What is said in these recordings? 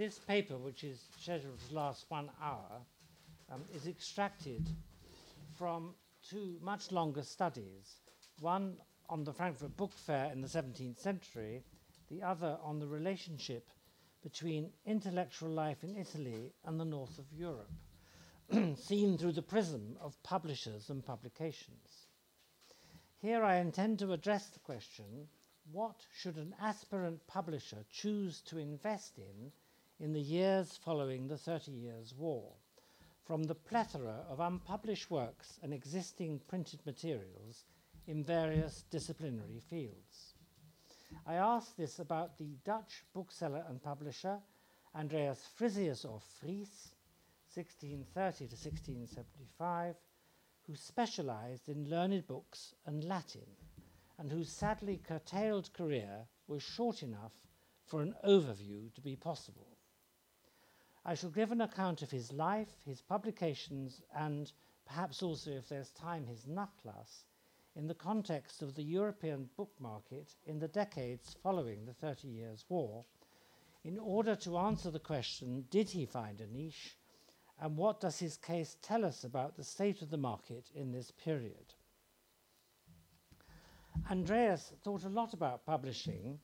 this paper, which is scheduled to last one hour, um, is extracted from two much longer studies one on the Frankfurt Book Fair in the 17th century, the other on the relationship between intellectual life in Italy and the north of Europe, seen through the prism of publishers and publications. Here I intend to address the question what should an aspirant publisher choose to invest in in the years following the Thirty Years' War? From the plethora of unpublished works and existing printed materials in various disciplinary fields. I asked this about the Dutch bookseller and publisher Andreas Frisius or Fries, 1630 to 1675, who specialized in learned books and Latin, and whose sadly curtailed career was short enough for an overview to be possible. I shall give an account of his life, his publications, and perhaps also, if there's time, his Nachlass, in the context of the European book market in the decades following the Thirty Years' War, in order to answer the question did he find a niche, and what does his case tell us about the state of the market in this period? Andreas thought a lot about publishing,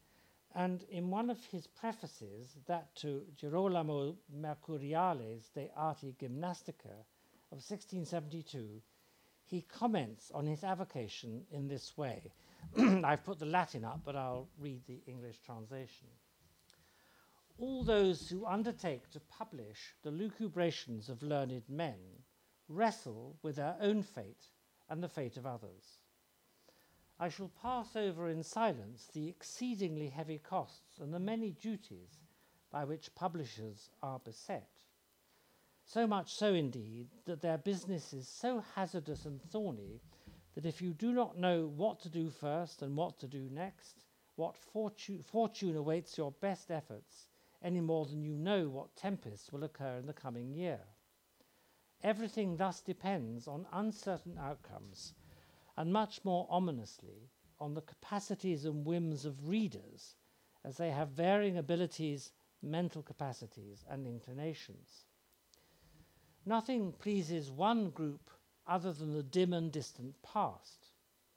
and in one of his prefaces, that to Girolamo Mercuriale's de Arte Gymnastica of 1672, he comments on his avocation in this way. I've put the Latin up, but I'll read the English translation. All those who undertake to publish the lucubrations of learned men wrestle with their own fate and the fate of others. I shall pass over in silence the exceedingly heavy costs and the many duties by which publishers are beset. So much so, indeed, that their business is so hazardous and thorny that if you do not know what to do first and what to do next, what fortune, fortune awaits your best efforts, any more than you know what tempests will occur in the coming year. Everything thus depends on uncertain outcomes, and much more ominously on the capacities and whims of readers, as they have varying abilities, mental capacities, and inclinations. Nothing pleases one group other than the dim and distant past.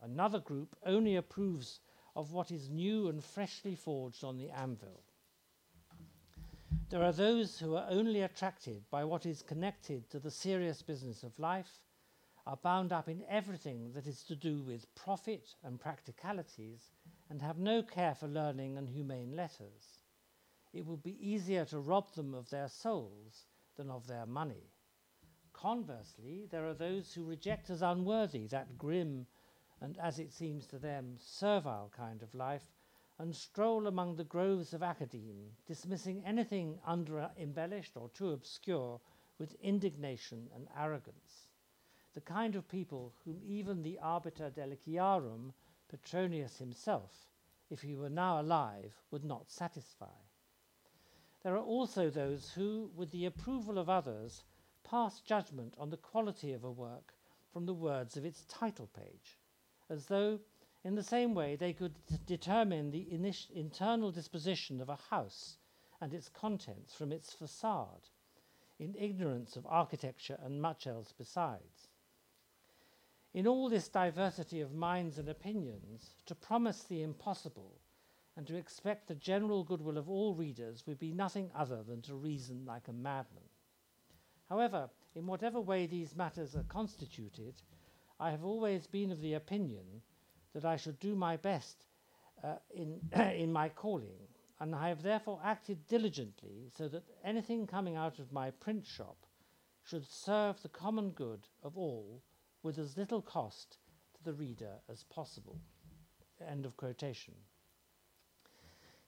Another group only approves of what is new and freshly forged on the anvil. There are those who are only attracted by what is connected to the serious business of life, are bound up in everything that is to do with profit and practicalities, and have no care for learning and humane letters. It would be easier to rob them of their souls than of their money. Conversely, there are those who reject as unworthy that grim and, as it seems to them, servile kind of life and stroll among the groves of academe, dismissing anything under embellished or too obscure with indignation and arrogance. The kind of people whom even the arbiter deliciarum, Petronius himself, if he were now alive, would not satisfy. There are also those who, with the approval of others, pass judgment on the quality of a work from the words of its title page, as though, in the same way, they could d- determine the init- internal disposition of a house and its contents from its facade, in ignorance of architecture and much else besides. In all this diversity of minds and opinions, to promise the impossible and to expect the general goodwill of all readers would be nothing other than to reason like a madman. However, in whatever way these matters are constituted, I have always been of the opinion that I should do my best uh, in, in my calling, and I have therefore acted diligently so that anything coming out of my print shop should serve the common good of all with as little cost to the reader as possible. End of quotation.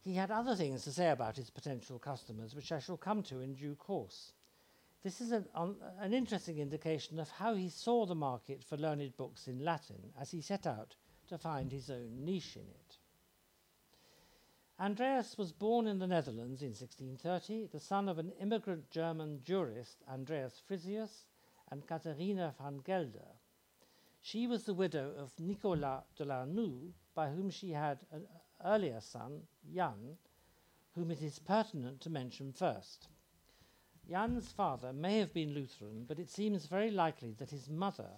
He had other things to say about his potential customers, which I shall come to in due course. This is an, um, an interesting indication of how he saw the market for learned books in Latin as he set out to find his own niche in it. Andreas was born in the Netherlands in 1630, the son of an immigrant German jurist, Andreas Frisius, and Katharina van Gelder. She was the widow of Nicolas de la Noue, by whom she had an earlier son, Jan, whom it is pertinent to mention first. Jan's father may have been Lutheran, but it seems very likely that his mother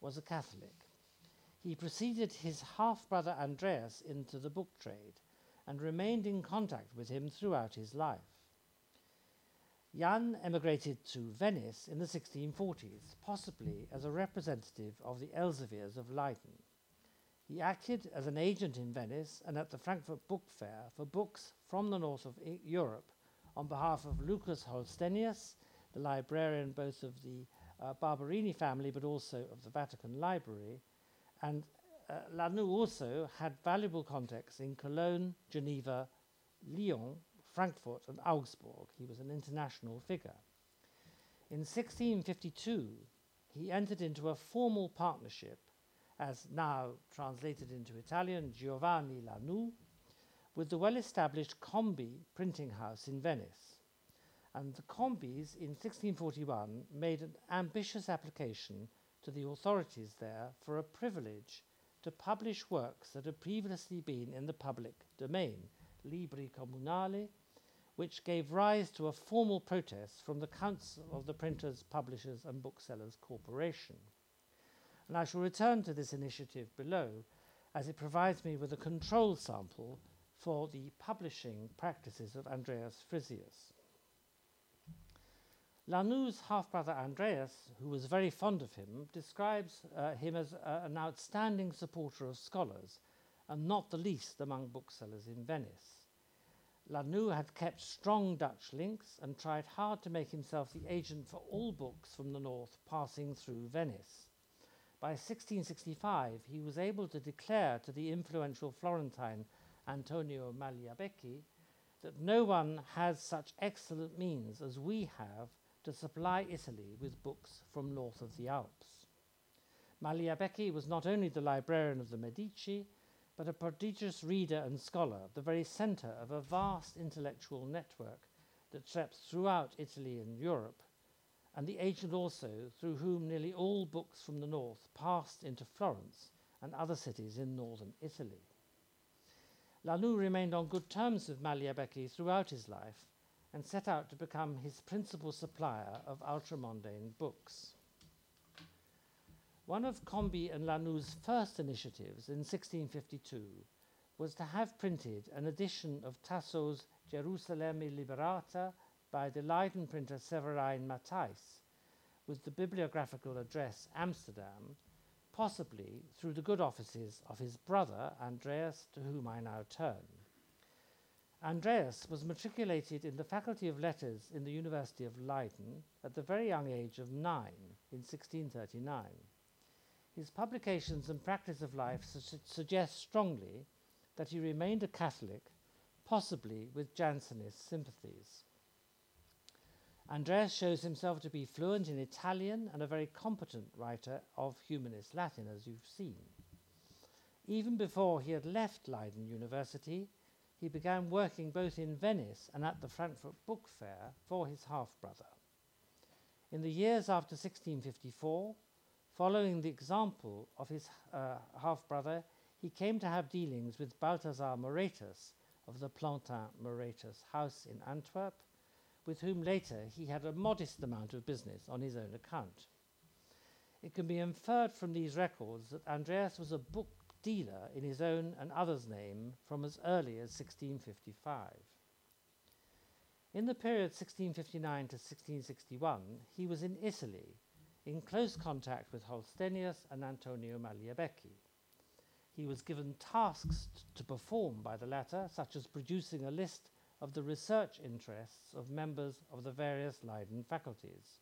was a Catholic. He preceded his half brother Andreas into the book trade and remained in contact with him throughout his life. Jan emigrated to Venice in the 1640s, possibly as a representative of the Elseviers of Leiden. He acted as an agent in Venice and at the Frankfurt Book Fair for books from the north of Europe on behalf of Lucas Holstenius, the librarian both of the uh, Barberini family but also of the Vatican Library. And uh, Lanoux also had valuable contacts in Cologne, Geneva, Lyon, Frankfurt, and Augsburg. He was an international figure. In 1652, he entered into a formal partnership, as now translated into Italian, Giovanni Lanoux, with the well established Combi printing house in Venice. And the Combis in 1641 made an ambitious application to the authorities there for a privilege to publish works that had previously been in the public domain, libri comunali, which gave rise to a formal protest from the Council of the Printers, Publishers and Booksellers Corporation. And I shall return to this initiative below as it provides me with a control sample for the publishing practices of Andreas Frisius. Lanoux's half brother Andreas, who was very fond of him, describes uh, him as uh, an outstanding supporter of scholars, and not the least among booksellers in Venice. Lanoux had kept strong Dutch links and tried hard to make himself the agent for all books from the north passing through Venice. By 1665, he was able to declare to the influential Florentine Antonio Magliabecchi, that no one has such excellent means as we have to supply Italy with books from north of the Alps. Magliabecchi was not only the librarian of the Medici, but a prodigious reader and scholar, the very centre of a vast intellectual network that swept throughout Italy and Europe, and the agent also through whom nearly all books from the north passed into Florence and other cities in northern Italy. Lanoux remained on good terms with Magliabecchi throughout his life and set out to become his principal supplier of ultramontane books. One of Combi and Lanoux's first initiatives in 1652 was to have printed an edition of Tasso's Gerusalemme Liberata by the Leiden printer Severijn Matthijs, with the bibliographical address Amsterdam possibly through the good offices of his brother Andreas, to whom I now turn. Andreas was matriculated in the Faculty of Letters in the University of Leiden at the very young age of nine in 1639. His publications and practice of life su- suggest strongly that he remained a Catholic, possibly with Jansenist sympathies. Andreas shows himself to be fluent in Italian and a very competent writer of humanist Latin, as you've seen. Even before he had left Leiden University, he began working both in Venice and at the Frankfurt Book Fair for his half brother. In the years after 1654, following the example of his uh, half brother, he came to have dealings with Balthasar Moretus of the Plantin Moretus house in Antwerp with whom later he had a modest amount of business on his own account. It can be inferred from these records that Andreas was a book dealer in his own and others' name from as early as 1655. In the period 1659 to 1661, he was in Italy, in close contact with Holstenius and Antonio Magliabecchi. He was given tasks to perform by the latter, such as producing a list of the research interests of members of the various Leiden faculties.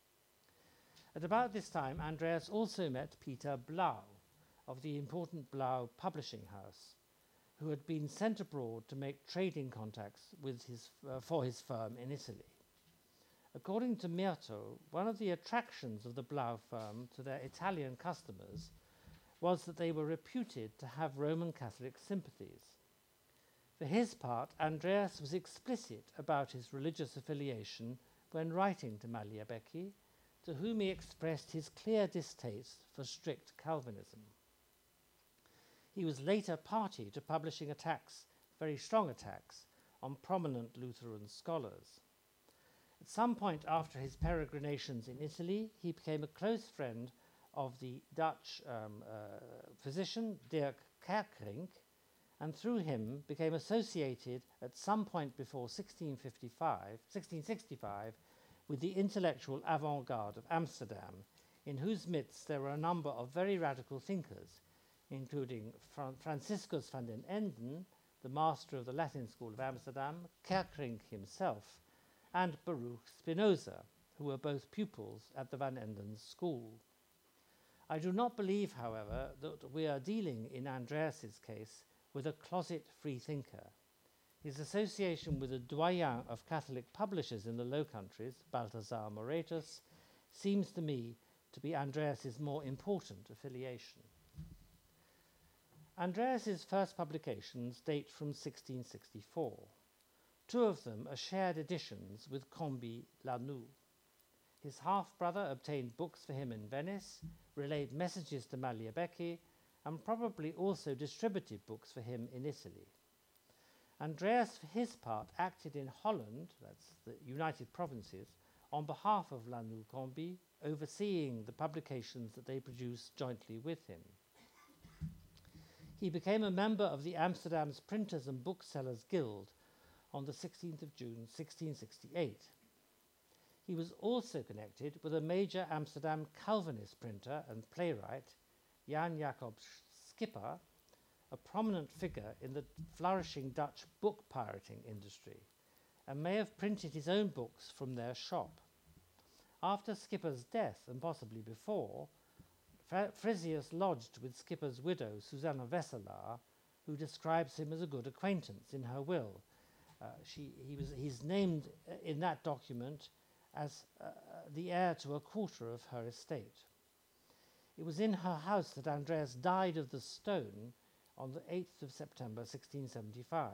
At about this time, Andreas also met Peter Blaeu of the important Blaeu publishing house, who had been sent abroad to make trading contacts with his, uh, for his firm in Italy. According to Mirto, one of the attractions of the Blaeu firm to their Italian customers was that they were reputed to have Roman Catholic sympathies. For his part, Andreas was explicit about his religious affiliation when writing to Magliabecchi, to whom he expressed his clear distaste for strict Calvinism. He was later party to publishing attacks, very strong attacks, on prominent Lutheran scholars. At some point after his peregrinations in Italy, he became a close friend of the Dutch um, uh, physician Dirk Kerckring, and through him became associated at some point before 1655, 1665 with the intellectual avant garde of Amsterdam, in whose midst there were a number of very radical thinkers, including Fra- Franciscus van den Enden, the master of the Latin School of Amsterdam, Kerckring himself, and Baruch Spinoza, who were both pupils at the Van Enden's school. I do not believe, however, that we are dealing in Andreas's case with a closet freethinker. His association with the doyen of Catholic publishers in the Low Countries, Balthasar Moretus, seems to me to be Andreas's more important affiliation. Andreas's first publications date from 1664. Two of them are shared editions with Combi Lanoux. His half brother obtained books for him in Venice, relayed messages to Magliabechi, and probably also distributed books for him in Italy. Andreas, for his part, acted in Holland, that's the United Provinces, on behalf of Lanoux Combi, overseeing the publications that they produced jointly with him. He became a member of the Amsterdam's Printers and Booksellers Guild on the 16th of June 1668. He was also connected with a major Amsterdam Calvinist printer and playwright, Jan Jacob Schipper, a prominent figure in the flourishing Dutch book pirating industry, and may have printed his own books from their shop. After Schipper's death, and possibly before, Frisius lodged with Schipper's widow, Susanna Wesselaar, who describes him as a good acquaintance in her will. Uh, she, he was, he's named uh, in that document as uh, the heir to a quarter of her estate. It was in her house that Andreas died of the stone on the 8th of September 1675.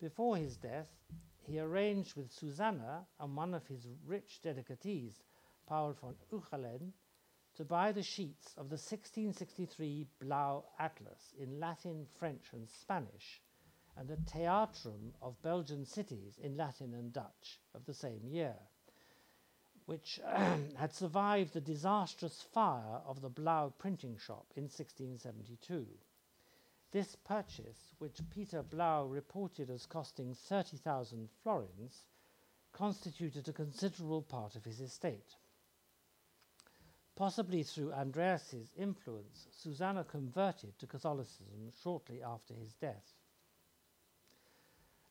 Before his death, he arranged with Susanna and one of his rich dedicatees, Paul von Uchelen, to buy the sheets of the 1663 Blaeu Atlas in Latin, French, and Spanish, and the Theatrum of Belgian Cities in Latin and Dutch of the same year, which had survived the disastrous fire of the Blaeu printing shop in 1672. This purchase, which Peter Blaeu reported as costing 30,000 florins, constituted a considerable part of his estate. Possibly through Andreas's influence, Susanna converted to Catholicism shortly after his death.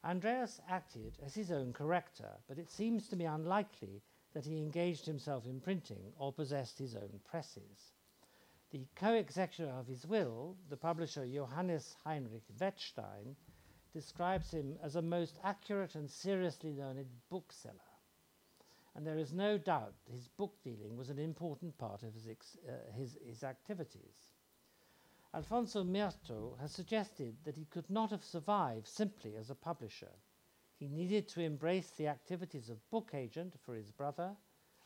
Andreas acted as his own corrector, but it seems to me unlikely that he engaged himself in printing or possessed his own presses. The co-executor of his will, the publisher Johannes Heinrich Wettstein, describes him as a most accurate and seriously learned bookseller. And there is no doubt his book dealing was an important part of his, uh, his, his activities. Alfonso Mirto has suggested that he could not have survived simply as a publisher. He needed to embrace the activities of book agent for his brother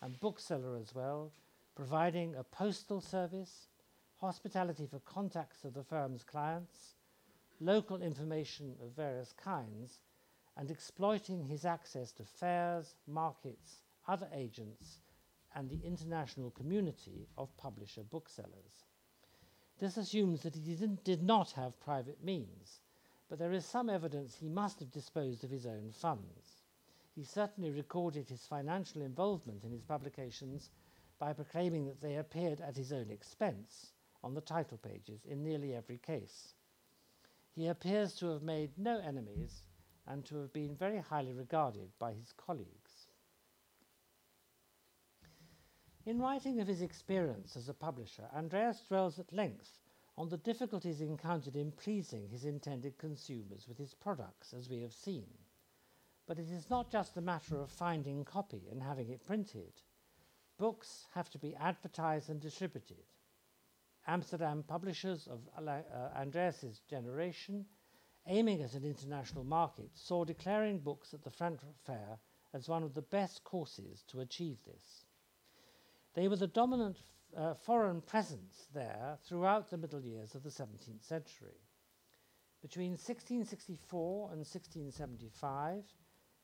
and bookseller as well, providing a postal service, hospitality for contacts of the firm's clients, local information of various kinds, and exploiting his access to fairs, markets, other agents, and the international community of publisher booksellers. This assumes that he did not have private means, but there is some evidence he must have disposed of his own funds. He certainly recorded his financial involvement in his publications by proclaiming that they appeared at his own expense on the title pages in nearly every case. He appears to have made no enemies and to have been very highly regarded by his colleagues. In writing of his experience as a publisher, Andreas dwells at length on the difficulties encountered in pleasing his intended consumers with his products, as we have seen. But it is not just a matter of finding copy and having it printed. Books have to be advertised and distributed. Amsterdam publishers of uh, Andreas's generation, aiming at an international market, saw declaring books at the Frankfurt Fair as one of the best courses to achieve this. They were the dominant uh, foreign presence there throughout the middle years of the 17th century. Between 1664 and 1675,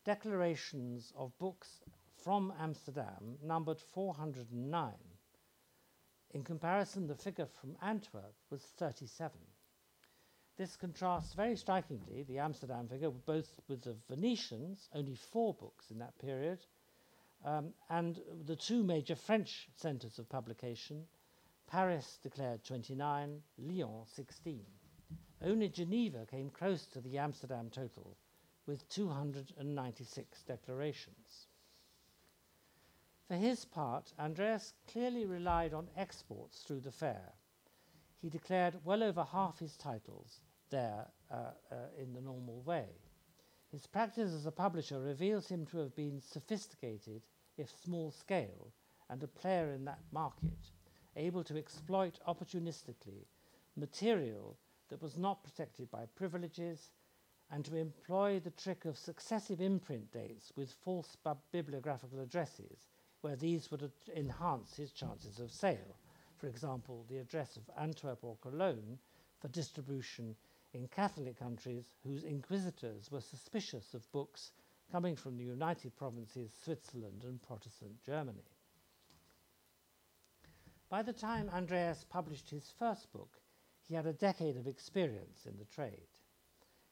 declarations of books from Amsterdam numbered 409. In comparison, the figure from Antwerp was 37. This contrasts very strikingly the Amsterdam figure both with the Venetians, only four books in that period, um, and the two major French centres of publication, Paris declared 29, Lyon 16. Only Geneva came close to the Amsterdam total with 296 declarations. For his part, Andreas clearly relied on exports through the fair. He declared well over half his titles there uh, uh, in the normal way. His practice as a publisher reveals him to have been sophisticated, if small scale, and a player in that market, able to exploit opportunistically material that was not protected by privileges and to employ the trick of successive imprint dates with false bibliographical addresses where these would enhance his chances of sale. For example, the address of Antwerp or Cologne for distribution in Catholic countries whose inquisitors were suspicious of books coming from the United Provinces, Switzerland, and Protestant Germany. By the time Andreas published his first book, he had a decade of experience in the trade.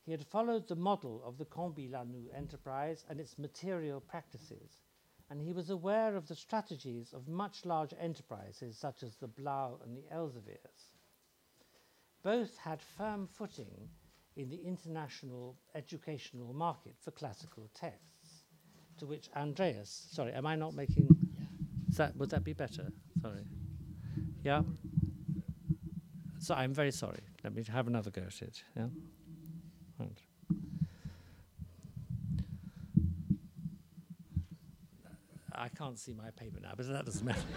He had followed the model of the Combi-Lanoux enterprise and its material practices, and he was aware of the strategies of much larger enterprises such as the Blaeu and the Elseviers. Both had firm footing in the international educational market for classical texts, to which Andreas, sorry, am I not making, that, would that be better? Sorry. Yeah? So I'm very sorry. Let me have another go at it. Yeah? Right. I can't see my paper now, but that doesn't matter.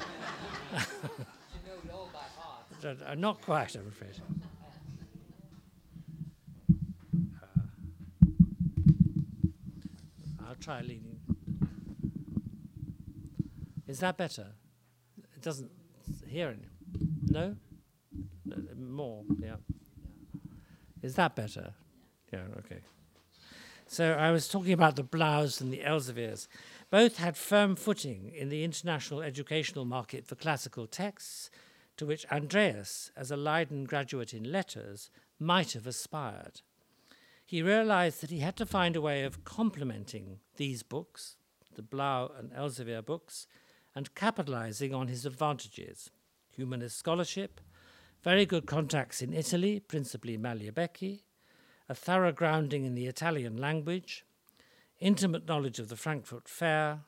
you know by heart. Uh, not quite, I'm afraid. I'll try leaning. Is that better? It doesn't hear any. No? no? More, yeah. Is that better? Yeah, okay. So I was talking about the Blaeus and the Elseviers. Both had firm footing in the international educational market for classical texts, to which Andreas, as a Leiden graduate in letters, might have aspired. He realized that he had to find a way of complementing these books, the Blaeu and Elsevier books, and capitalizing on his advantages. Humanist scholarship, very good contacts in Italy, principally Magliabechi, a thorough grounding in the Italian language, intimate knowledge of the Frankfurt Fair,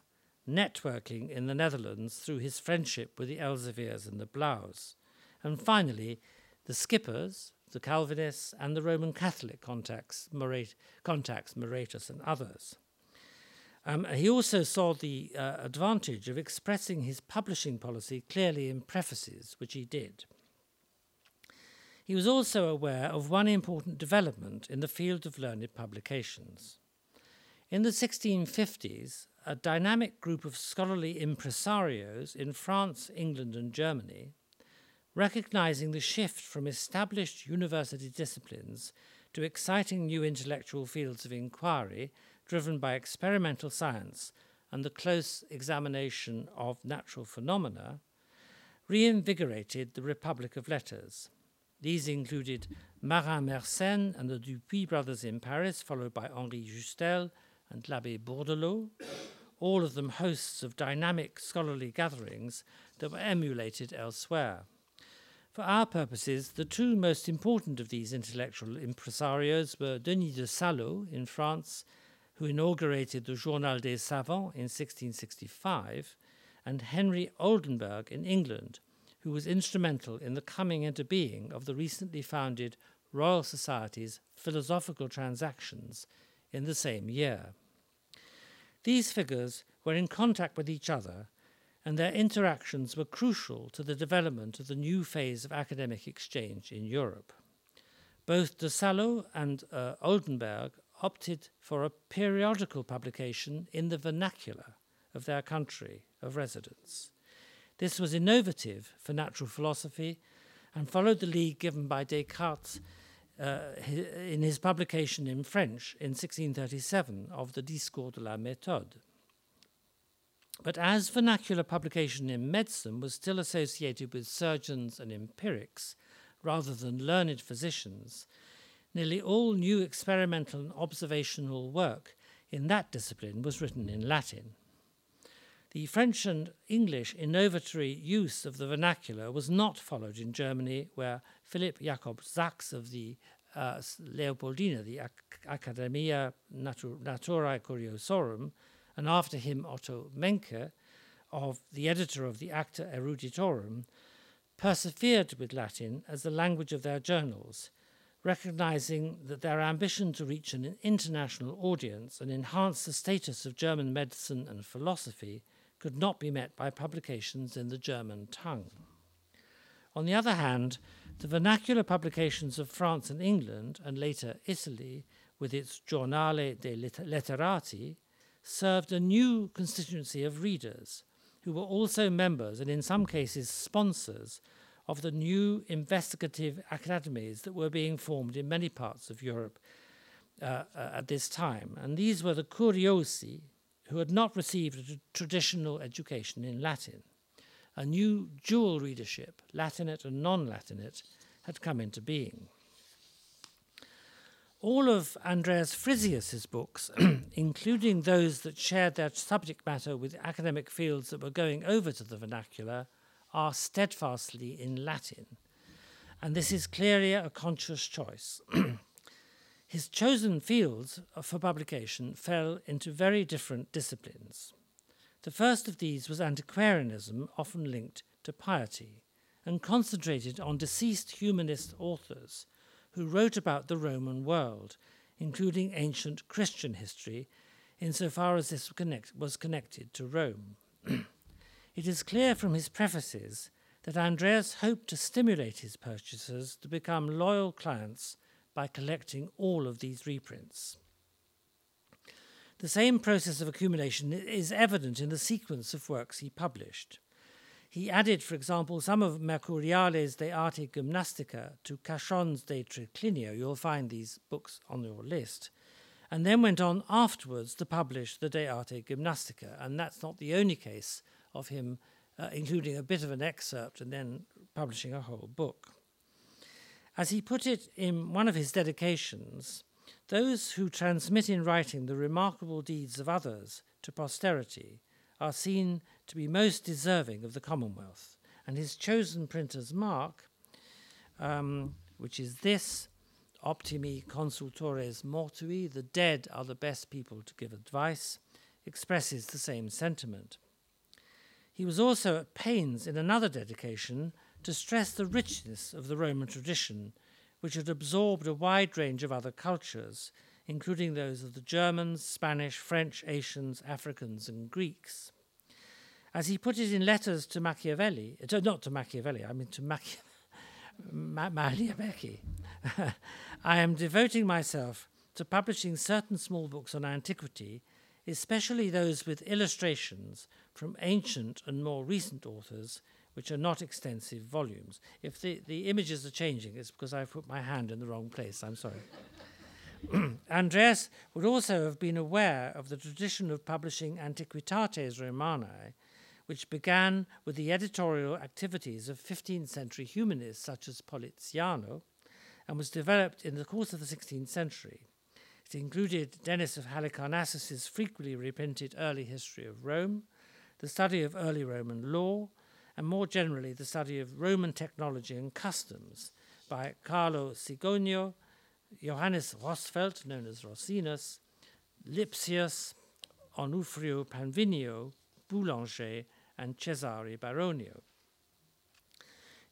networking in the Netherlands through his friendship with the Elseviers and the Blaeus, and finally, the Schippers, the Calvinists, and the Roman Catholic contacts, Moret, contacts Moretus and others. Um, he also saw the uh, advantage of expressing his publishing policy clearly in prefaces, which he did. He was also aware of one important development in the field of learned publications. In the 1650s, a dynamic group of scholarly impresarios in France, England, and Germany, recognizing the shift from established university disciplines to exciting new intellectual fields of inquiry driven by experimental science and the close examination of natural phenomena, reinvigorated the Republic of Letters. These included Marin Mersenne and the Dupuy brothers in Paris, followed by Henri Justel and l'Abbé Bourdelot, all of them hosts of dynamic scholarly gatherings that were emulated elsewhere. For our purposes, the two most important of these intellectual impresarios were Denis de Sallo in France, who inaugurated the Journal des Savants in 1665, and Henry Oldenburg in England, who was instrumental in the coming into being of the recently founded Royal Society's Philosophical Transactions in the same year. These figures were in contact with each other, and their interactions were crucial to the development of the new phase of academic exchange in Europe. Both de Sallo and uh, Oldenburg opted for a periodical publication in the vernacular of their country of residence. This was innovative for natural philosophy and followed the lead given by Descartes uh, in his publication in French in 1637 of the Discours de la Méthode. But as vernacular publication in medicine was still associated with surgeons and empirics rather than learned physicians, nearly all new experimental and observational work in that discipline was written in Latin. The French and English innovatory use of the vernacular was not followed in Germany, where Philip Jakob Sachs of the uh, Leopoldina, the Ac- Academia Natur- Naturae Curiosorum, and after him Otto Mencke, of the editor of the Acta Eruditorum, persevered with Latin as the language of their journals, recognizing that their ambition to reach an international audience and enhance the status of German medicine and philosophy could not be met by publications in the German tongue. On the other hand, the vernacular publications of France and England, and later Italy, with its Giornale dei Letterati, served a new constituency of readers who were also members and, in some cases, sponsors of the new investigative academies that were being formed in many parts of Europe uh, uh, at this time. And these were the curiosi, who had not received a traditional education in Latin. A new dual readership, Latinate and non Latinate, had come into being. All of Andreas Frisius's books, including those that shared their subject matter with academic fields that were going over to the vernacular, are steadfastly in Latin. And this is clearly a conscious choice. His chosen fields for publication fell into very different disciplines. The first of these was antiquarianism, often linked to piety, and concentrated on deceased humanist authors who wrote about the Roman world, including ancient Christian history, insofar as this connect, was connected to Rome. it is clear from his prefaces that Andreas hoped to stimulate his purchasers to become loyal clients by collecting all of these reprints. The same process of accumulation is evident in the sequence of works he published. He added, for example, some of Mercuriale's de Arte Gymnastica to Chacón's de Triclinio. You'll find these books on your list. And then went on afterwards to publish the De Arte Gymnastica. And that's not the only case of him uh, including a bit of an excerpt and then publishing a whole book. As he put it in one of his dedications, those who transmit in writing the remarkable deeds of others to posterity are seen to be most deserving of the Commonwealth. And his chosen printer's mark, um, which is this Optimi consultores mortui, the dead are the best people to give advice, expresses the same sentiment. He was also at pains in another dedication to stress the richness of the Roman tradition, which had absorbed a wide range of other cultures, including those of the Germans, Spanish, French, Asians, Africans, and Greeks. As he put it in letters to Machiavelli, uh, not to Machiavelli, I mean to Machi- Ma- Magliabechi, I am devoting myself to publishing certain small books on antiquity, especially those with illustrations from ancient and more recent authors which are not extensive volumes. If the, the images are changing, it's because I've put my hand in the wrong place. I'm sorry. Andreas would also have been aware of the tradition of publishing Antiquitates Romanae, which began with the editorial activities of 15th century humanists such as Poliziano and was developed in the course of the 16th century. It included Denis of Halicarnassus's frequently reprinted early history of Rome, the study of early Roman law, and more generally the study of Roman technology and customs by Carlo Sigonio, Johannes Rosfeldt, known as Rosinus, Lipsius, Onufrio Panvinio, Boulanger, and Cesare Baronio.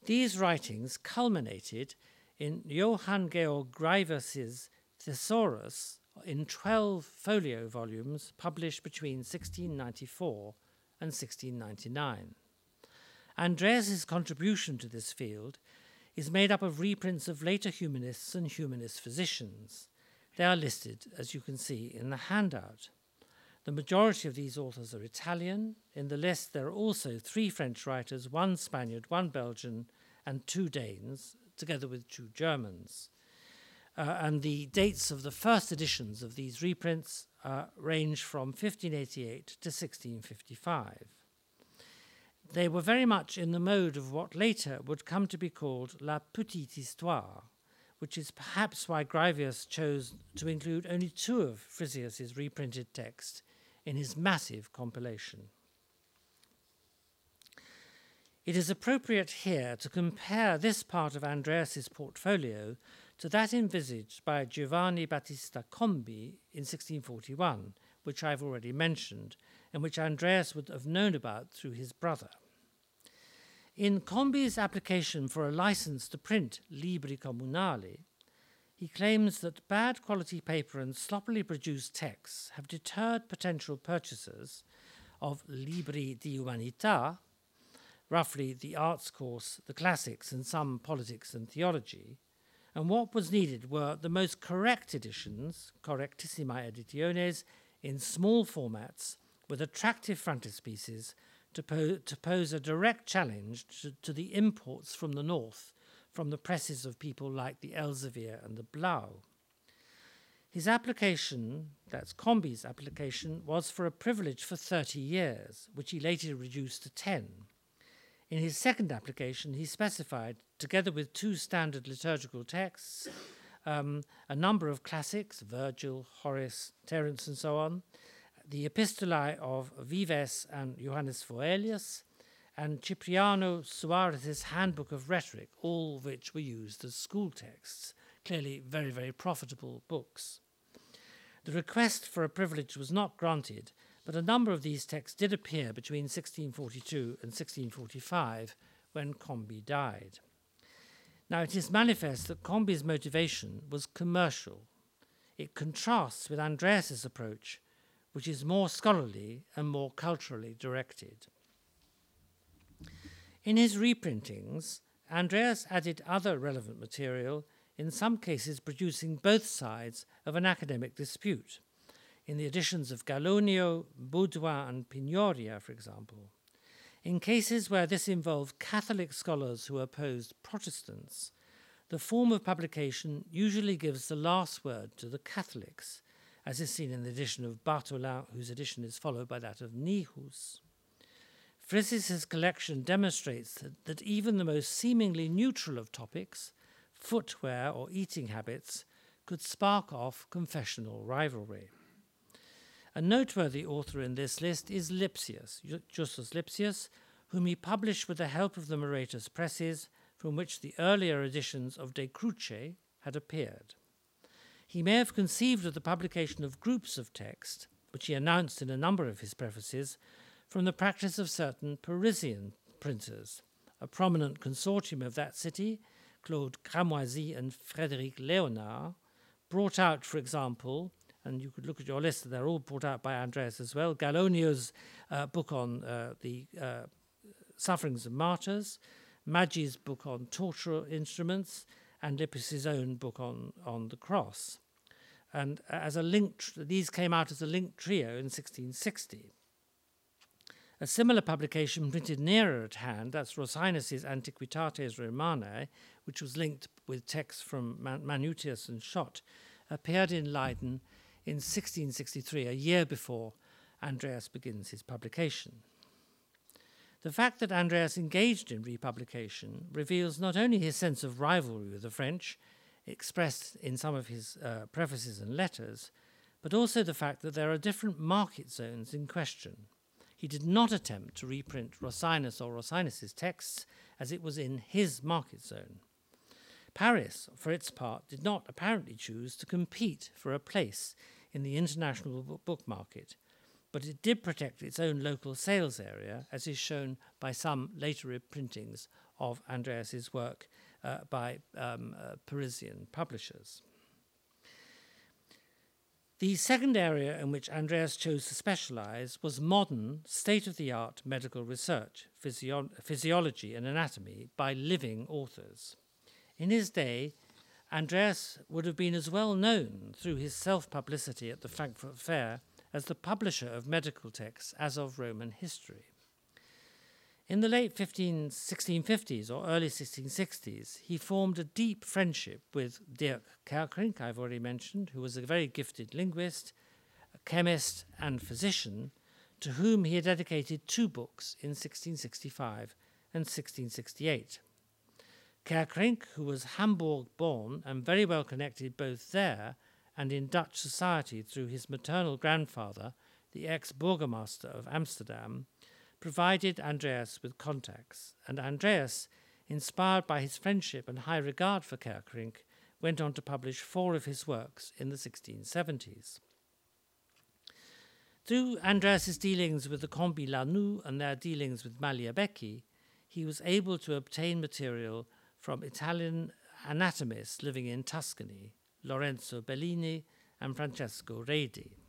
These writings culminated in Johann Georg Graevius's Thesaurus in 12 folio volumes published between 1694 and 1699. Andreas's contribution to this field is made up of reprints of later humanists and humanist physicians. They are listed, as you can see, in the handout. The majority of these authors are Italian. In the list, there are also three French writers, one Spaniard, one Belgian, and two Danes, together with two Germans. uh, and the dates of the first editions of these reprints uh, range from 1588 to 1655. They were very much in the mode of what later would come to be called La Petite Histoire, which is perhaps why Graevius chose to include only two of Frisius's reprinted texts in his massive compilation. It is appropriate here to compare this part of Andreas's portfolio to that envisaged by Giovanni Battista Combi in 1641, which I've already mentioned, and which Andreas would have known about through his brother. In Combi's application for a license to print Libri Comunali, he claims that bad quality paper and sloppily produced texts have deterred potential purchasers of Libri di Umanità, roughly the arts course, the classics, and some politics and theology, and what was needed were the most correct editions, correctissima editiones, in small formats with attractive frontispieces to, po- to pose a direct challenge to, to, the imports from the north from the presses of people like the Elsevier and the Blaeu. His application, that's Combi's application, was for a privilege for 30 years, which he later reduced to 10. In his second application, he specified, together with two standard liturgical texts, um, a number of classics, Virgil, Horace, Terence, and so on, the epistolae of Vives and Johannes Foelius, and Cipriano Suarez's Handbook of Rhetoric, all of which were used as school texts, clearly very, very profitable books. The request for a privilege was not granted, but a number of these texts did appear between 1642 and 1645 when Combi died. Now, it is manifest that Combi's motivation was commercial. It contrasts with Andreas's approach, which is more scholarly and more culturally directed. In his reprintings, Andreas added other relevant material, in some cases producing both sides of an academic dispute in the editions of Gallonio, Baudouin, and Pignoria, for example. In cases where this involved Catholic scholars who opposed Protestants, the form of publication usually gives the last word to the Catholics, as is seen in the edition of Bartholin, whose edition is followed by that of Nihus. Frisius's collection demonstrates that, that even the most seemingly neutral of topics, footwear or eating habits, could spark off confessional rivalry. A noteworthy author in this list is Lipsius, Justus Lipsius, whom he published with the help of the Moretus presses, from which the earlier editions of De Cruce had appeared. He may have conceived of the publication of groups of text, which he announced in a number of his prefaces, from the practice of certain Parisian printers. A prominent consortium of that city, Claude Cramoisy and Frédéric Léonard, brought out, for example, and you could look at your list, they're all brought out by Andreas as well. Gallonio's uh, book on uh, the uh, sufferings of martyrs, Maggi's book on torture instruments, and Lipsius's own book on, on the cross. And as a link, these came out as a linked trio in 1660. A similar publication printed nearer at hand, that's Rosinus's Antiquitates Romanae, which was linked with texts from Man- Manutius and Schott, appeared in Leiden in 1663, a year before Andreas begins his publication. The fact that Andreas engaged in republication reveals not only his sense of rivalry with the French, expressed in some of his uh, prefaces and letters, but also the fact that there are different market zones in question. He did not attempt to reprint Rosinus or Rosinus's texts as it was in his market zone. Paris, for its part, did not apparently choose to compete for a place in the international book market, but it did protect its own local sales area, as is shown by some later reprintings of Andreas's work uh, by um, uh, Parisian publishers. The second area in which Andreas chose to specialize was modern, state of the art medical research, physio- physiology, and anatomy by living authors. In his day, Andreas would have been as well known through his self publicity at the Frankfurt Fair as the publisher of medical texts as of Roman history. In the late 15, 1650s or early 1660s, he formed a deep friendship with Dirk Kerckring, I've already mentioned, who was a very gifted linguist, a chemist, and physician, to whom he had dedicated two books in 1665 and 1668. Kerckring, who was Hamburg born and very well connected both there and in Dutch society through his maternal grandfather, the ex burgomaster of Amsterdam, provided Andreas with contacts, and Andreas, inspired by his friendship and high regard for Kerckring, went on to publish four of his works in the 1670s. Through Andreas's dealings with the Combi La Noù and their dealings with Magliabechi, he was able to obtain material from Italian anatomists living in Tuscany, Lorenzo Bellini and Francesco Redi.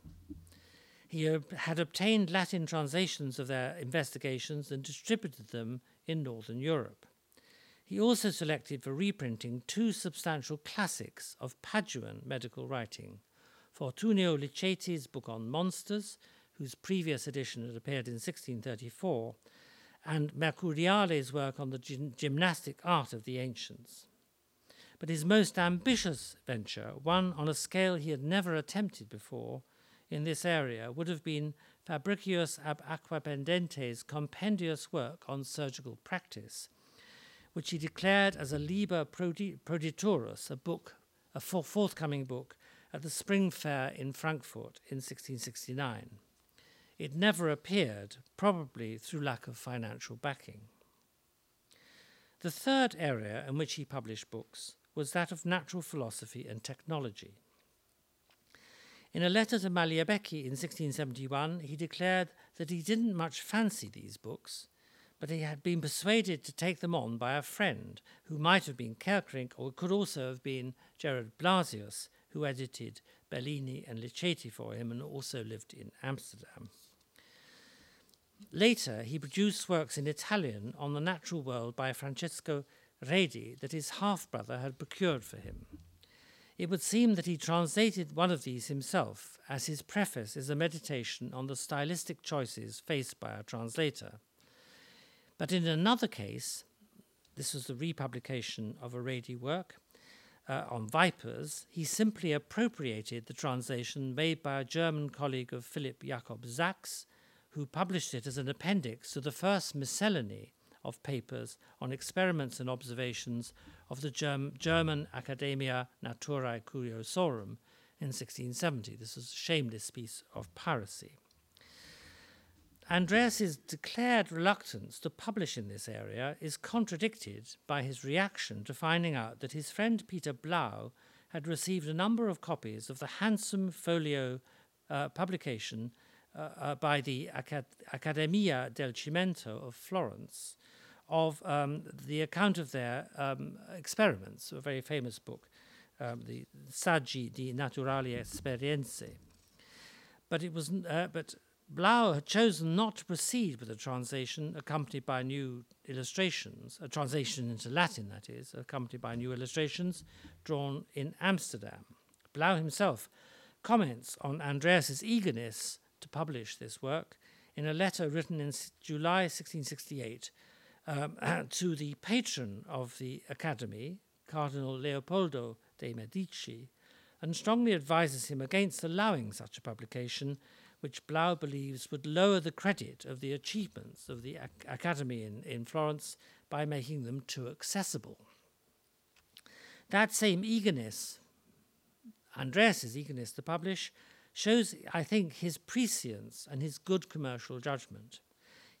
He had obtained Latin translations of their investigations and distributed them in Northern Europe. He also selected for reprinting two substantial classics of Paduan medical writing Fortunio Liceti's book on monsters, whose previous edition had appeared in 1634, and Mercuriale's work on the gymnastic art of the ancients. But his most ambitious venture, one on a scale he had never attempted before, in this area would have been Fabricius ab Aquapendente's compendious work on surgical practice, which he declared as a Liber Proditurus, a book, a forthcoming book, at the Spring Fair in Frankfurt in 1669. It never appeared, probably through lack of financial backing. The third area in which he published books was that of natural philosophy and technology. In a letter to Magliabechi in 1671, he declared that he didn't much fancy these books, but he had been persuaded to take them on by a friend who might have been Kerckring or could also have been Gerard Blasius, who edited Bellini and Liceti for him and also lived in Amsterdam. Later, he produced works in Italian on the natural world by Francesco Redi that his half brother had procured for him. It would seem that he translated one of these himself, as his preface is a meditation on the stylistic choices faced by a translator. But in another case, this was the republication of a Redi work uh, on vipers, he simply appropriated the translation made by a German colleague of Philip Jakob Sachs, who published it as an appendix to the first miscellany of papers on experiments and observations of the Germ- German Academia Naturae Curiosorum in 1670. This was a shameless piece of piracy. Andreas's declared reluctance to publish in this area is contradicted by his reaction to finding out that his friend Peter Blaeu had received a number of copies of the handsome folio uh, publication uh, uh, by the Acad- Accademia del Cimento of Florence, of um, the account of their um, experiments, a very famous book, um, the Saggi di Naturali Esperienze. But it was, uh, but Blaeu had chosen not to proceed with the translation, accompanied by new illustrations, a translation into Latin, that is, accompanied by new illustrations drawn in Amsterdam. Blaeu himself comments on Andreas's eagerness to publish this work in a letter written in July 1668 um, to the patron of the Academy, Cardinal Leopoldo de' Medici, and strongly advises him against allowing such a publication, which Blaeu believes would lower the credit of the achievements of the Ac- Academy in, in Florence by making them too accessible. That same eagerness, Andreas's eagerness to publish, shows, I think, his prescience and his good commercial judgment.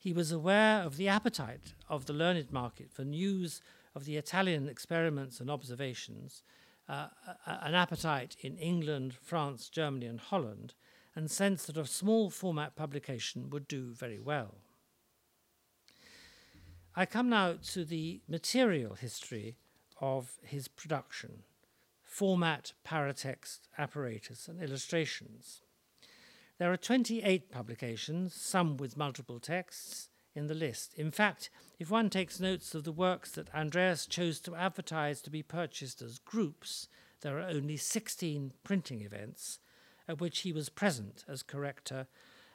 He was aware of the appetite of the learned market for news of the Italian experiments and observations, uh, an appetite in England, France, Germany, and Holland, and sensed that a small format publication would do very well. I come now to the material history of his production format, paratext, apparatus, and illustrations. There are 28 publications, some with multiple texts, in the list. In fact, if one takes notes of the works that Andreas chose to advertise to be purchased as groups, there are only 16 printing events at which he was present as corrector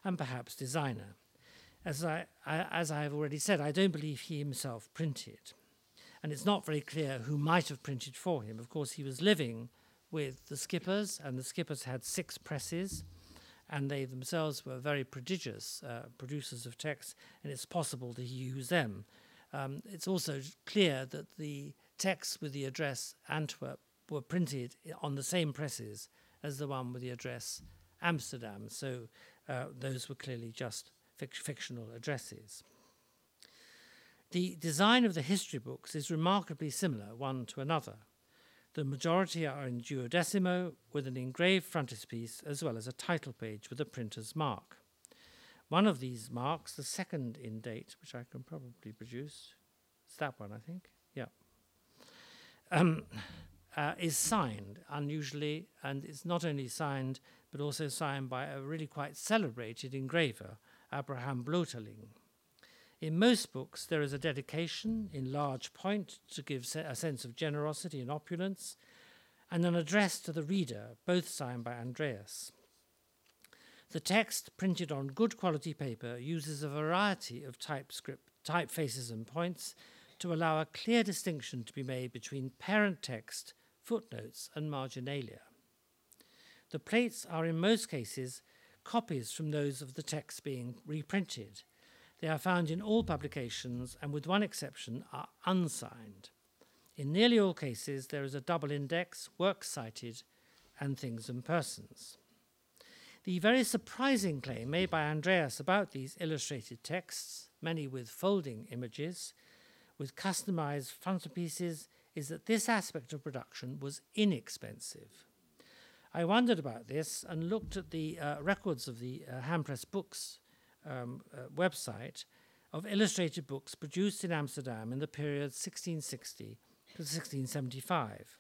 and perhaps designer. As I, I, as I have already said, I don't believe he himself printed. And it's not very clear who might have printed for him. Of course, he was living with the skippers, and the skippers had six presses, and they themselves were very prodigious uh, producers of text, and it's possible to use them. Um, it's also clear that the texts with the address Antwerp were printed on the same presses as the one with the address Amsterdam, so uh, those were clearly just fic- fictional addresses. The design of the history books is remarkably similar one to another. The majority are in duodecimo with an engraved frontispiece as well as a title page with a printer's mark. One of these marks, the second in date, which I can probably produce, it's that one, I think. Yeah. Um, uh, is signed unusually, and it's not only signed but also signed by a really quite celebrated engraver, Abraham Blooteling. In most books, there is a dedication in large point to give se- a sense of generosity and opulence, and an address to the reader, both signed by Andreas. The text, printed on good quality paper, uses a variety of typescript, typefaces and points to allow a clear distinction to be made between parent text, footnotes, and marginalia. The plates are in most cases copies from those of the text being reprinted. They are found in all publications and, with one exception, are unsigned. In nearly all cases, there is a double index, works cited, and things and persons. The very surprising claim made by Andreas about these illustrated texts, many with folding images, with customized frontispieces, is that this aspect of production was inexpensive. I wondered about this and looked at the uh, records of the uh, Handpress Books um, uh, website of illustrated books produced in Amsterdam in the period 1660 to 1675.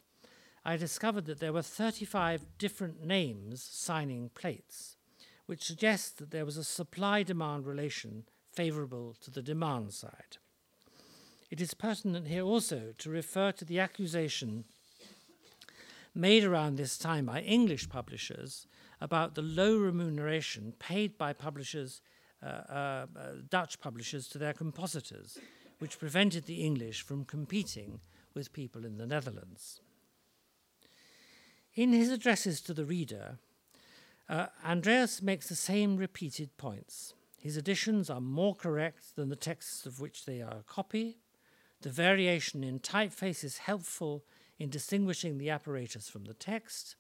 I discovered that there were 35 different names signing plates, which suggests that there was a supply demand relation favorable to the demand side. It is pertinent here also to refer to the accusation made around this time by English publishers about the low remuneration paid by publishers, Uh, uh, uh, Dutch publishers, to their compositors, which prevented the English from competing with people in the Netherlands. In his addresses to the reader, uh, Andreas makes the same repeated points. His editions are more correct than the texts of which they are a copy. The variation in typeface is helpful in distinguishing the apparatus from the text.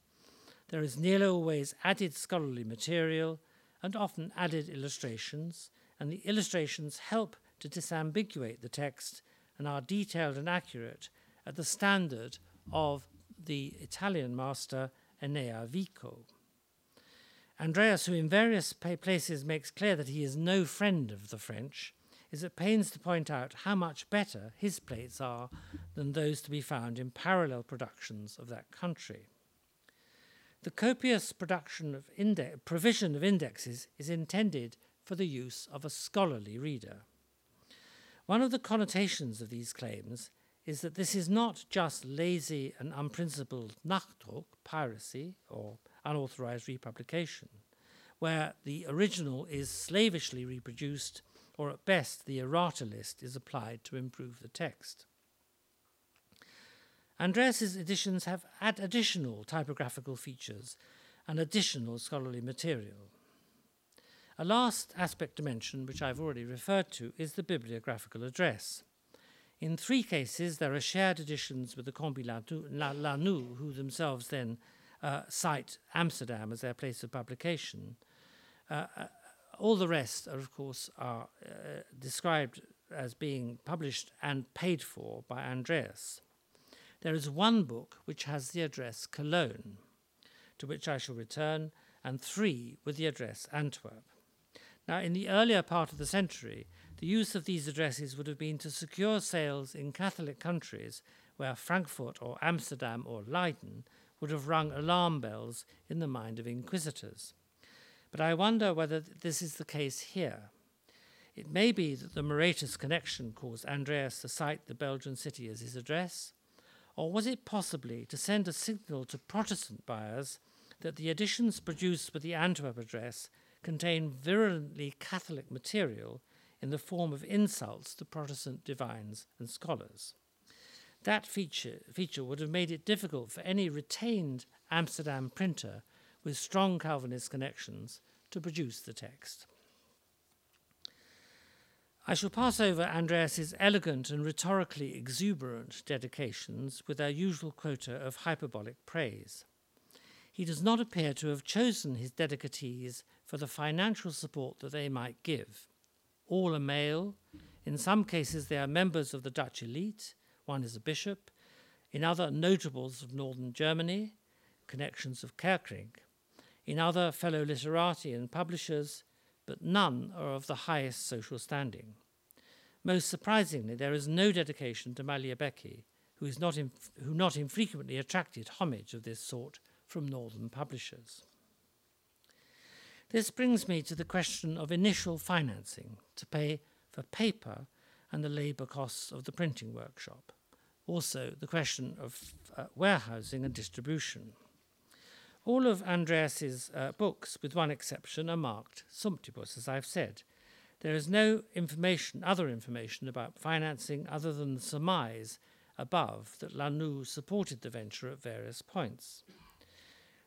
There is nearly always added scholarly material and often added illustrations, and the illustrations help to disambiguate the text and are detailed and accurate at the standard of the Italian master Enea Vico. Andreas, who in various places makes clear that he is no friend of the French, is at pains to point out how much better his plates are than those to be found in parallel productions of that country. The copious production of inde- provision of indexes is intended for the use of a scholarly reader. One of the connotations of these claims is that this is not just lazy and unprincipled Nachdruck, piracy, or unauthorized republication, where the original is slavishly reproduced or at best the errata list is applied to improve the text. Andreas's editions have add additional typographical features and additional scholarly material. A last aspect to mention, which I've already referred to, is the bibliographical address. In three cases, there are shared editions with the Combi La Noù, who themselves then uh, cite Amsterdam as their place of publication. Uh, uh all the rest, are, of course, are uh, described as being published and paid for by Andreas. There is one book which has the address Cologne, to which I shall return, and three with the address Antwerp. Now, in the earlier part of the century, the use of these addresses would have been to secure sales in Catholic countries where Frankfurt or Amsterdam or Leiden would have rung alarm bells in the mind of inquisitors. But I wonder whether this is the case here. It may be that the Moretus connection caused Andreas to cite the Belgian city as his address, or was it possibly to send a signal to Protestant buyers that the editions produced with the Antwerp address contain virulently Catholic material in the form of insults to Protestant divines and scholars. That feature, feature would have made it difficult for any retained Amsterdam printer with strong Calvinist connections to produce the text. I shall pass over Andreas's elegant and rhetorically exuberant dedications with our usual quota of hyperbolic praise. He does not appear to have chosen his dedicatees for the financial support that they might give. All are male. In some cases, they are members of the Dutch elite. One is a bishop. In other, notables of northern Germany, connections of Kerckring. In other, fellow literati and publishers, but none are of the highest social standing. Most surprisingly, there is no dedication to Magliabechi, who, is not inf- who not infrequently attracted homage of this sort from northern publishers. This brings me to the question of initial financing to pay for paper and the labour costs of the printing workshop. Also, the question of uh, warehousing and distribution. All of Andreas's uh, books, with one exception, are marked sumptibus, as I've said. There is no information, other information about financing other than the surmise above that La Noù supported the venture at various points.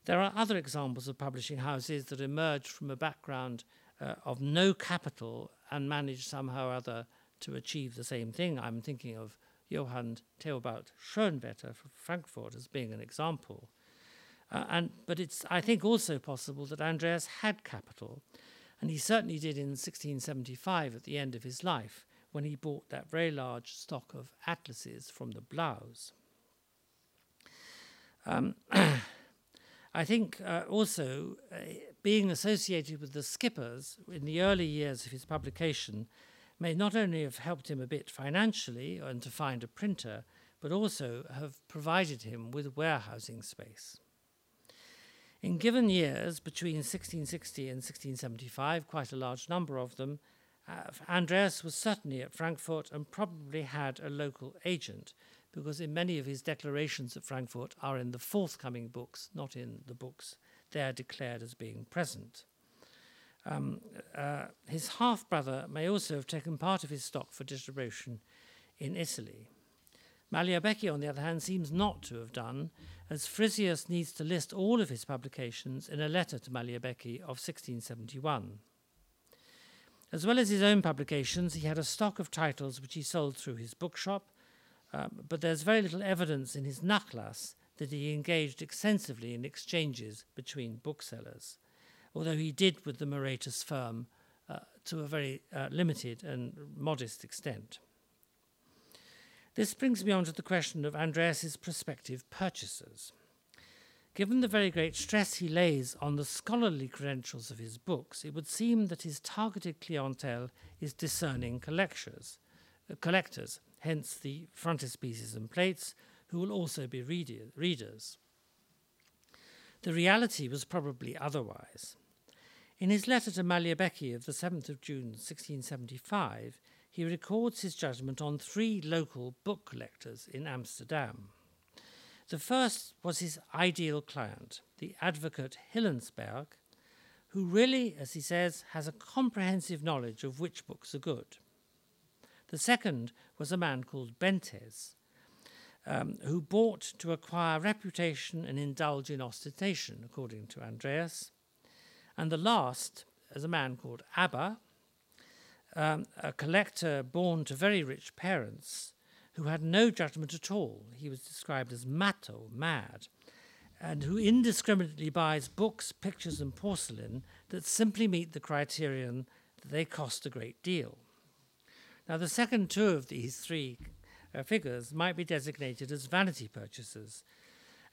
There are other examples of publishing houses that emerged from a background uh, of no capital and managed somehow or other to achieve the same thing. I'm thinking of Johann Theobald Schoenwetter from Frankfurt as being an example. Uh, and, but it's, I think, also possible that Andreas had capital, and he certainly did in 1675 at the end of his life when he bought that very large stock of atlases from the Blaeus. Um, I think uh, also uh, being associated with the skippers in the early years of his publication may not only have helped him a bit financially and to find a printer, but also have provided him with warehousing space. In given years, between 1660 and 1675, quite a large number of them, uh, Andreas was certainly at Frankfurt and probably had a local agent, because in many of his declarations at Frankfurt are in the forthcoming books, not in the books they are declared as being present. Um, uh, his half brother may also have taken part of his stock for distribution in Italy. Magliabechi, on the other hand, seems not to have done, as Frisius needs to list all of his publications in a letter to Magliabechi of 1671. As well as his own publications, he had a stock of titles which he sold through his bookshop, um, but there's very little evidence in his Nachlass that he engaged extensively in exchanges between booksellers, although he did with the Moretus firm uh, to a very uh, limited and modest extent. This brings me on to the question of Andreas's prospective purchasers. Given the very great stress he lays on the scholarly credentials of his books, it would seem that his targeted clientele is discerning collectors, uh, collectors, hence the frontispieces and plates, who will also be reader- readers. The reality was probably otherwise. In his letter to Magliabechi of the 7th of June 1675, he records his judgment on three local book collectors in Amsterdam. The first was his ideal client, the advocate Hillensberg, who really, as he says, has a comprehensive knowledge of which books are good. The second was a man called Bentes, um, who bought to acquire reputation and indulge in ostentation, according to Andreas. And the last is a man called Abba, um, a collector born to very rich parents who had no judgment at all. He was described as matto, mad, and who indiscriminately buys books, pictures, and porcelain that simply meet the criterion that they cost a great deal. Now, the second two of these three uh, figures might be designated as vanity purchasers,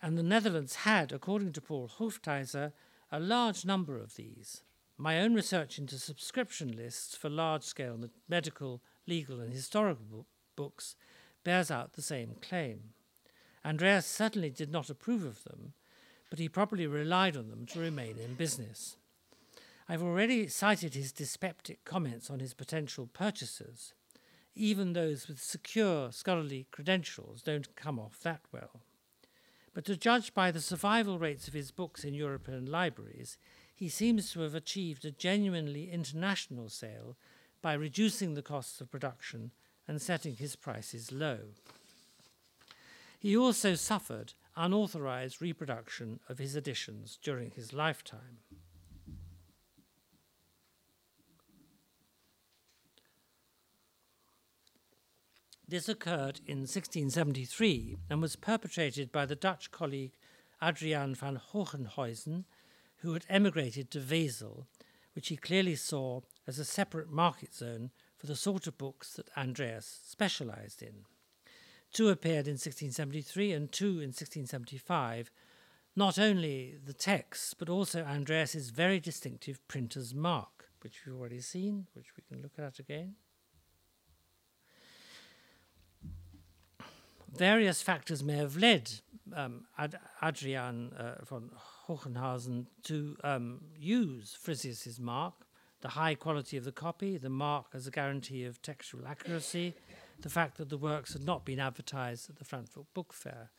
and the Netherlands had, according to Paul Hoftijzer, a large number of these. My own research into subscription lists for large scale medical, legal, and historical books bears out the same claim. Andreas certainly did not approve of them, but he probably relied on them to remain in business. I've already cited his dyspeptic comments on his potential purchasers. Even those with secure scholarly credentials don't come off that well. But to judge by the survival rates of his books in European libraries, he seems to have achieved a genuinely international sale by reducing the costs of production and setting his prices low. He also suffered unauthorized reproduction of his editions during his lifetime. This occurred in 1673 and was perpetrated by the Dutch colleague Adriaan van Hogenhuizen, who had emigrated to Wesel, which he clearly saw as a separate market zone for the sort of books that Andreas specialized in. Two appeared in 1673 and two in 1675. Not only the texts, but also Andreas's very distinctive printer's mark, which we've already seen, which we can look at again. Various factors may have led um, Ad- Adriaan uh, von Hogenhuizen to um, use Frisius's mark, the high quality of the copy, the mark as a guarantee of textual accuracy, the fact that the works had not been advertised at the Frankfurt Book Fair.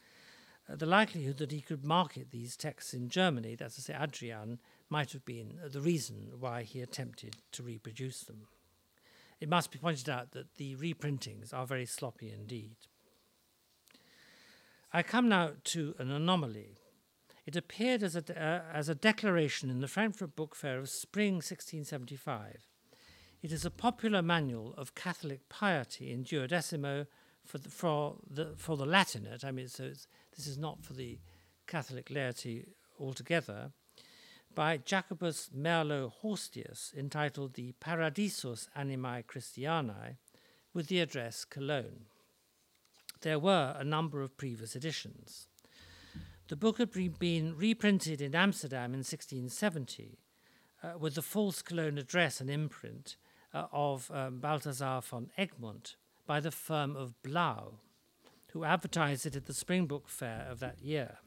Uh, the likelihood that he could market these texts in Germany, that's to say, Adrian, might have been the reason why he attempted to reproduce them. It must be pointed out that the reprintings are very sloppy indeed. I come now to an anomaly. It appeared as a, uh, as a declaration in the Frankfurt Book Fair of spring 1675 it is a popular manual of Catholic piety in duodecimo for the, for the, for the Latinate. I mean, so this is not for the Catholic laity altogether, by Jacobus Merlo Horstius, entitled The Paradisus Animae Christianae, with the address Cologne. There were a number of previous editions. The book had been reprinted in Amsterdam in 1670 uh, with the false Cologne address and imprint uh, of um, Balthasar von Egmont by the firm of Blaeu, who advertised it at the Spring Book Fair of that year.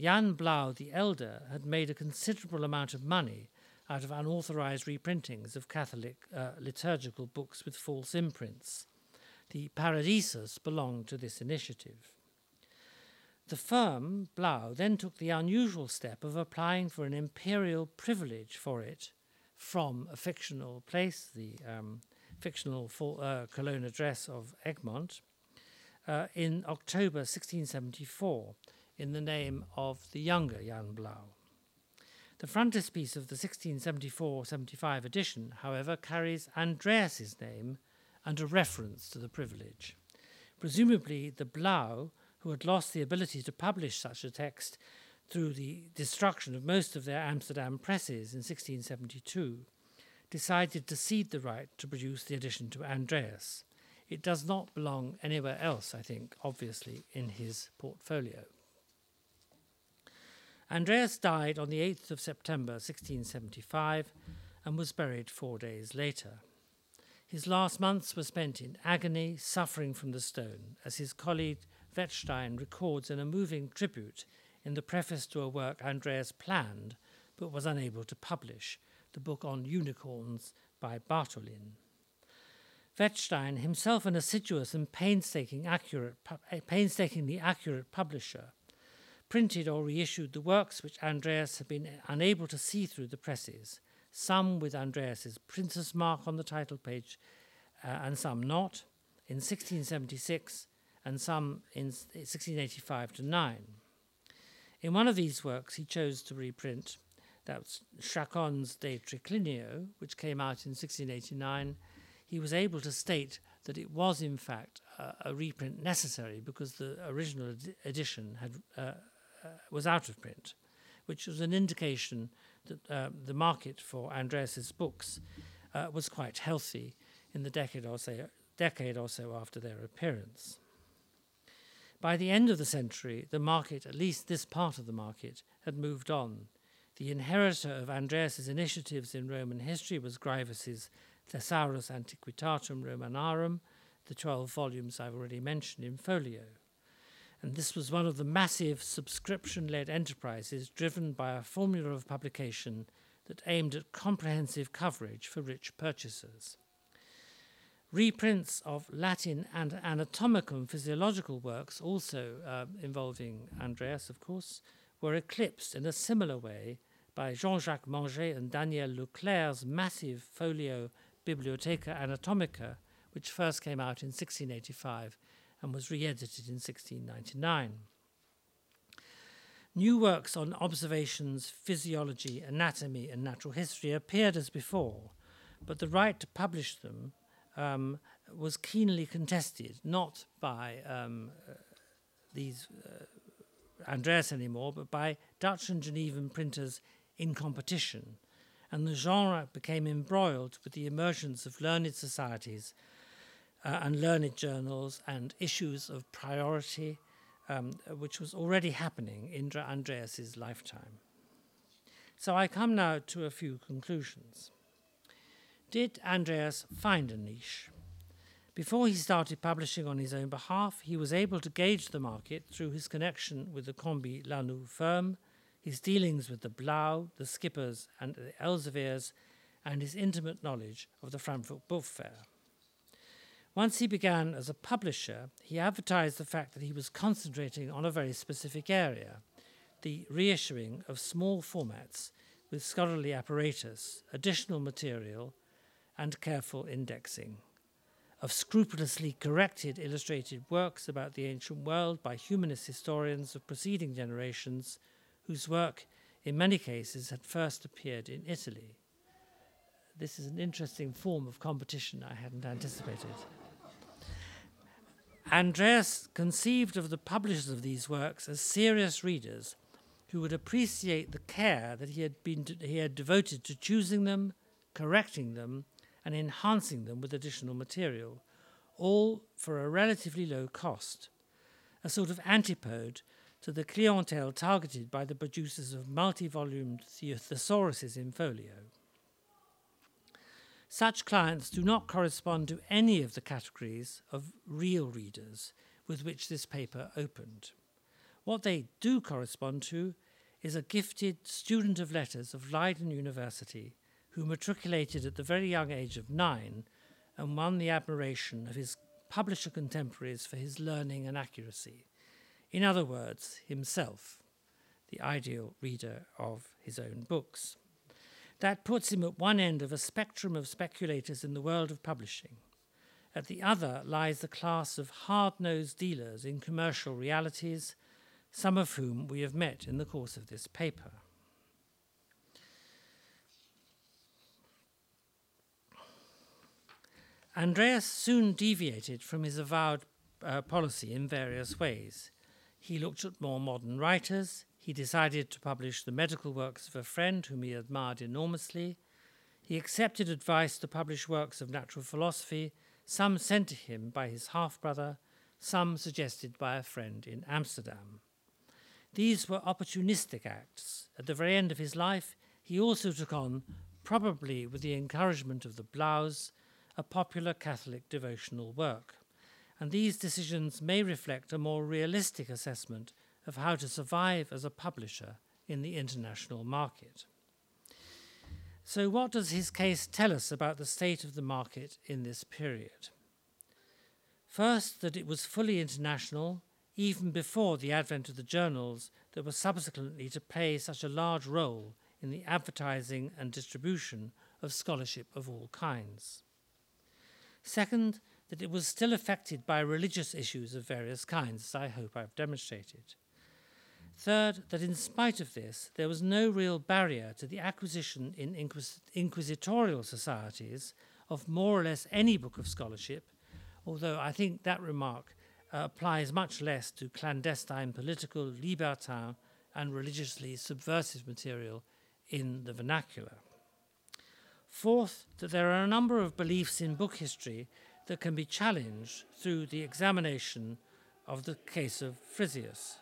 Jan Blaeu the Elder had made a considerable amount of money out of unauthorized reprintings of Catholic uh, liturgical books with false imprints. The Paradisus belonged to this initiative. The firm, Blaeu, then took the unusual step of applying for an imperial privilege for it from a fictional place, the um, fictional full, uh, Cologne address of Egmont, uh, in October 1674 in the name of the younger Jan Blaeu. The frontispiece of the 1674-75 edition, however, carries Andreas's name and a reference to the privilege. Presumably, the Blaeu, who had lost the ability to publish such a text, through the destruction of most of their Amsterdam presses in 1672, decided to cede the right to produce the edition to Andreas. It does not belong anywhere else, I think, obviously, in his portfolio. Andreas died on the 8th of September 1675 and was buried four days later. His last months were spent in agony, suffering from the stone, as his colleague Wettstein records in a moving tribute in the preface to a work Andreas planned but was unable to publish, the book on unicorns by Bartholin. Wettstein, himself an assiduous and painstaking accurate, painstakingly accurate publisher, printed or reissued the works which Andreas had been unable to see through the presses, some with Andreas's printer's mark on the title page, uh, and some not, in 1676, and some in 1685 to 9. In one of these works, he chose to reprint that's Chacón's De Triclinio, which came out in 1689. He was able to state that it was, in fact, uh, a reprint necessary because the original ed- edition had, uh, uh, was out of print, which was an indication that uh, the market for Andreas's books uh, was quite healthy in the decade or, so, decade or so after their appearance. By the end of the century, the market, at least this part of the market, had moved on. The inheritor of Andreas's initiatives in Roman history was Graevius's Thesaurus Antiquitatum Romanorum, the 12 volumes I've already mentioned in folio. And this was one of the massive subscription led enterprises driven by a formula of publication that aimed at comprehensive coverage for rich purchasers. Reprints of Latin and anatomical and physiological works, also uh, involving Andreas, of course, were eclipsed in a similar way by Jean Jacques Manget and Daniel Leclerc's massive folio Bibliotheca Anatomica, which first came out in 1685 and was re edited in 1699. New works on observations, physiology, anatomy, and natural history appeared as before, but the right to publish them um, was keenly contested, not by um, uh, these uh, Andreas anymore, but by Dutch and Genevan printers in competition. And the genre became embroiled with the emergence of learned societies uh, and learned journals and issues of priority, um, which was already happening in Andreas's lifetime. So I come now to a few conclusions. Did Andreas find a niche? Before he started publishing on his own behalf, he was able to gauge the market through his connection with the Combi La Noù firm, his dealings with the Blaeu, the Skippers, and the Elseviers, and his intimate knowledge of the Frankfurt Book Fair. Once he began as a publisher, he advertised the fact that he was concentrating on a very specific area the reissuing of small formats with scholarly apparatus, additional material, and careful indexing of scrupulously corrected illustrated works about the ancient world by humanist historians of preceding generations, whose work, in many cases, had first appeared in Italy. This is an interesting form of competition I hadn't anticipated. Andreas conceived of the publishers of these works as serious readers who would appreciate the care that he had, been he had devoted to choosing them, correcting them, and enhancing them with additional material, all for a relatively low cost, a sort of antipode to the clientele targeted by the producers of multi volumed thesauruses in folio. Such clients do not correspond to any of the categories of real readers with which this paper opened. What they do correspond to is a gifted student of letters of Leiden University who matriculated at the very young age of nine and won the admiration of his publisher contemporaries for his learning and accuracy. In other words, himself, the ideal reader of his own books. That puts him at one end of a spectrum of speculators in the world of publishing. At the other lies the class of hard nosed dealers in commercial realities, some of whom we have met in the course of this paper. Andreas soon deviated from his avowed uh, policy in various ways. He looked at more modern writers. He decided to publish the medical works of a friend whom he admired enormously. He accepted advice to publish works of natural philosophy, some sent to him by his half brother, some suggested by a friend in Amsterdam. These were opportunistic acts. At the very end of his life, he also took on, probably with the encouragement of the Blaeus, a popular Catholic devotional work. And these decisions may reflect a more realistic assessment of how to survive as a publisher in the international market. So, what does his case tell us about the state of the market in this period? First, that it was fully international even before the advent of the journals that were subsequently to play such a large role in the advertising and distribution of scholarship of all kinds. Second, that it was still affected by religious issues of various kinds, as I hope I've demonstrated. Third, that in spite of this, there was no real barrier to the acquisition in inquis- inquisitorial societies of more or less any book of scholarship, although I think that remark uh, applies much less to clandestine political, libertin, and religiously subversive material in the vernacular. Fourth, that there are a number of beliefs in book history that can be challenged through the examination of the case of Frisius.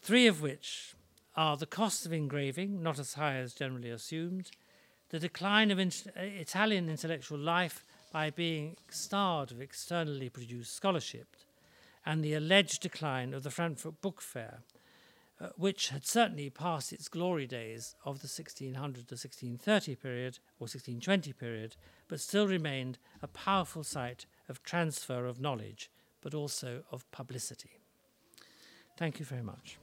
Three of which are the cost of engraving, not as high as generally assumed, the decline of Italian intellectual life by being starved of externally produced scholarship, and the alleged decline of the Frankfurt Book Fair, uh, which had certainly passed its glory days of the 1600 to 1630 period or 1620 period, but still remained a powerful site of transfer of knowledge, but also of publicity. Thank you very much.